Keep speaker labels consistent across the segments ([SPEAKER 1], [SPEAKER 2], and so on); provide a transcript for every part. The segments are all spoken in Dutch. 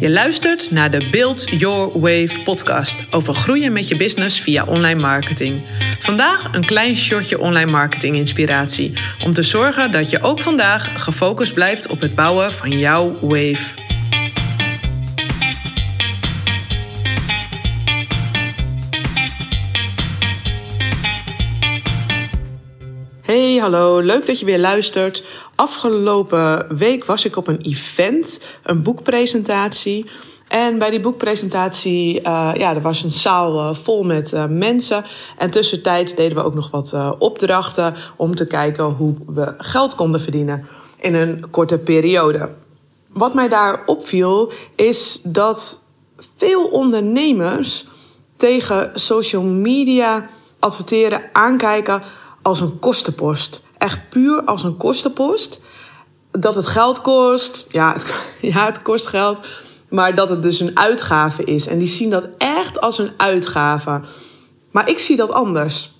[SPEAKER 1] Je luistert naar de Build Your Wave podcast over groeien met je business via online marketing. Vandaag een klein shotje online marketing inspiratie om te zorgen dat je ook vandaag gefocust blijft op het bouwen van jouw wave. Hallo, leuk dat je weer luistert. Afgelopen week was ik op een event, een boekpresentatie. En bij die boekpresentatie, uh, ja, er was een zaal uh, vol met uh, mensen. En tussentijds deden we ook nog wat opdrachten om te kijken hoe we geld konden verdienen in een korte periode. Wat mij daar opviel, is dat veel ondernemers tegen social media adverteren aankijken als een kostenpost. Echt puur als een kostenpost. Dat het geld kost. Ja, het, ja, het kost geld. Maar dat het dus een uitgave is. En die zien dat echt als een uitgave. Maar ik zie dat anders.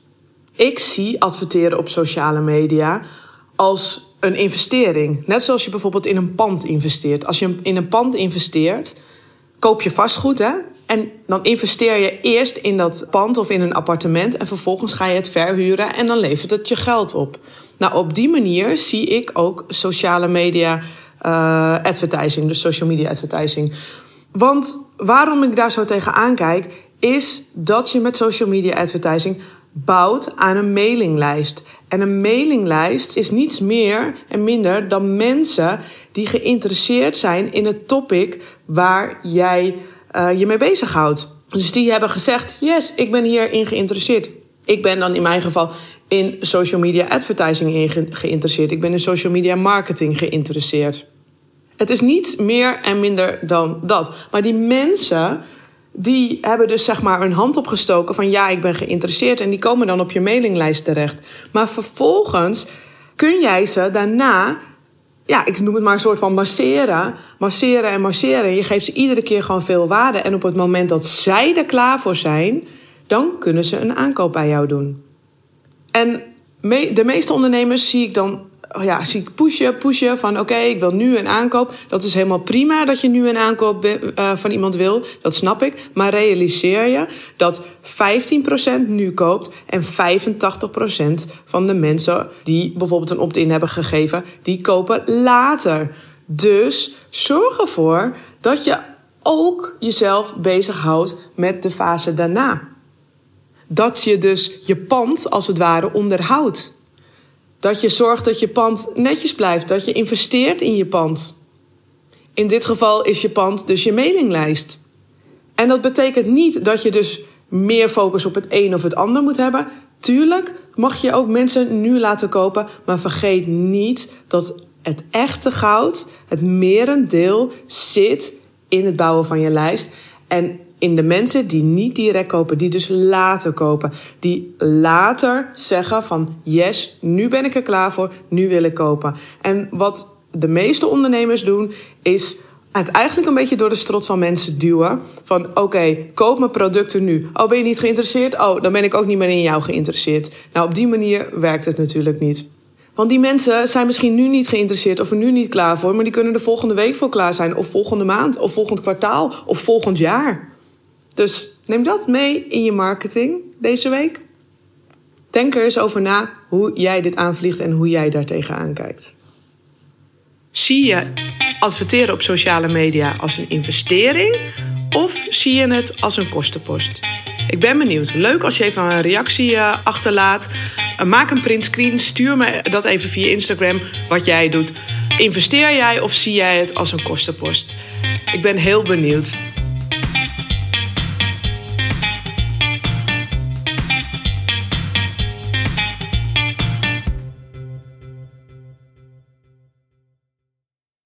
[SPEAKER 1] Ik zie adverteren op sociale media als een investering. Net zoals je bijvoorbeeld in een pand investeert. Als je in een pand investeert, koop je vastgoed, hè? En dan investeer je eerst in dat pand of in een appartement en vervolgens ga je het verhuren en dan levert het je geld op. Nou, op die manier zie ik ook sociale media uh, advertising, dus social media advertising. Want waarom ik daar zo tegen aankijk, is dat je met social media advertising bouwt aan een mailinglijst. En een mailinglijst is niets meer en minder dan mensen die geïnteresseerd zijn in het topic waar jij uh, je mee bezighoudt. Dus die hebben gezegd: Yes, ik ben hierin geïnteresseerd. Ik ben dan in mijn geval in social media advertising geïnteresseerd. Ik ben in social media marketing geïnteresseerd. Het is niet meer en minder dan dat. Maar die mensen die hebben dus zeg maar een hand opgestoken van ja, ik ben geïnteresseerd en die komen dan op je mailinglijst terecht. Maar vervolgens kun jij ze daarna ja, ik noem het maar een soort van masseren. Masseren en masseren. Je geeft ze iedere keer gewoon veel waarde. En op het moment dat zij er klaar voor zijn, dan kunnen ze een aankoop bij jou doen. En de meeste ondernemers zie ik dan Oh ja, zie ik pushen, pushen van oké, ik wil nu een aankoop. Dat is helemaal prima dat je nu een aankoop uh, van iemand wil. Dat snap ik. Maar realiseer je dat 15% nu koopt en 85% van de mensen die bijvoorbeeld een opt-in hebben gegeven, die kopen later. Dus zorg ervoor dat je ook jezelf bezighoudt met de fase daarna. Dat je dus je pand als het ware onderhoudt. Dat je zorgt dat je pand netjes blijft. Dat je investeert in je pand. In dit geval is je pand dus je mailinglijst. En dat betekent niet dat je dus meer focus op het een of het ander moet hebben. Tuurlijk mag je ook mensen nu laten kopen, maar vergeet niet dat het echte goud, het merendeel, zit in het bouwen van je lijst. En in de mensen die niet direct kopen, die dus later kopen. Die later zeggen van yes, nu ben ik er klaar voor, nu wil ik kopen. En wat de meeste ondernemers doen, is het eigenlijk een beetje door de strot van mensen duwen. Van oké, koop mijn producten nu. Oh, ben je niet geïnteresseerd? Oh, dan ben ik ook niet meer in jou geïnteresseerd. Nou, op die manier werkt het natuurlijk niet. Want die mensen zijn misschien nu niet geïnteresseerd of er nu niet klaar voor, maar die kunnen er volgende week voor klaar zijn, of volgende maand, of volgend kwartaal, of volgend jaar. Dus neem dat mee in je marketing deze week. Denk er eens over na hoe jij dit aanvliegt en hoe jij daar tegenaan kijkt. Zie je adverteren op sociale media als een investering of zie je het als een kostenpost? Ik ben benieuwd. Leuk als je even een reactie uh, achterlaat. Uh, maak een printscreen. Stuur me dat even via Instagram wat jij doet. Investeer jij of zie jij het als een kostenpost? Ik ben heel benieuwd.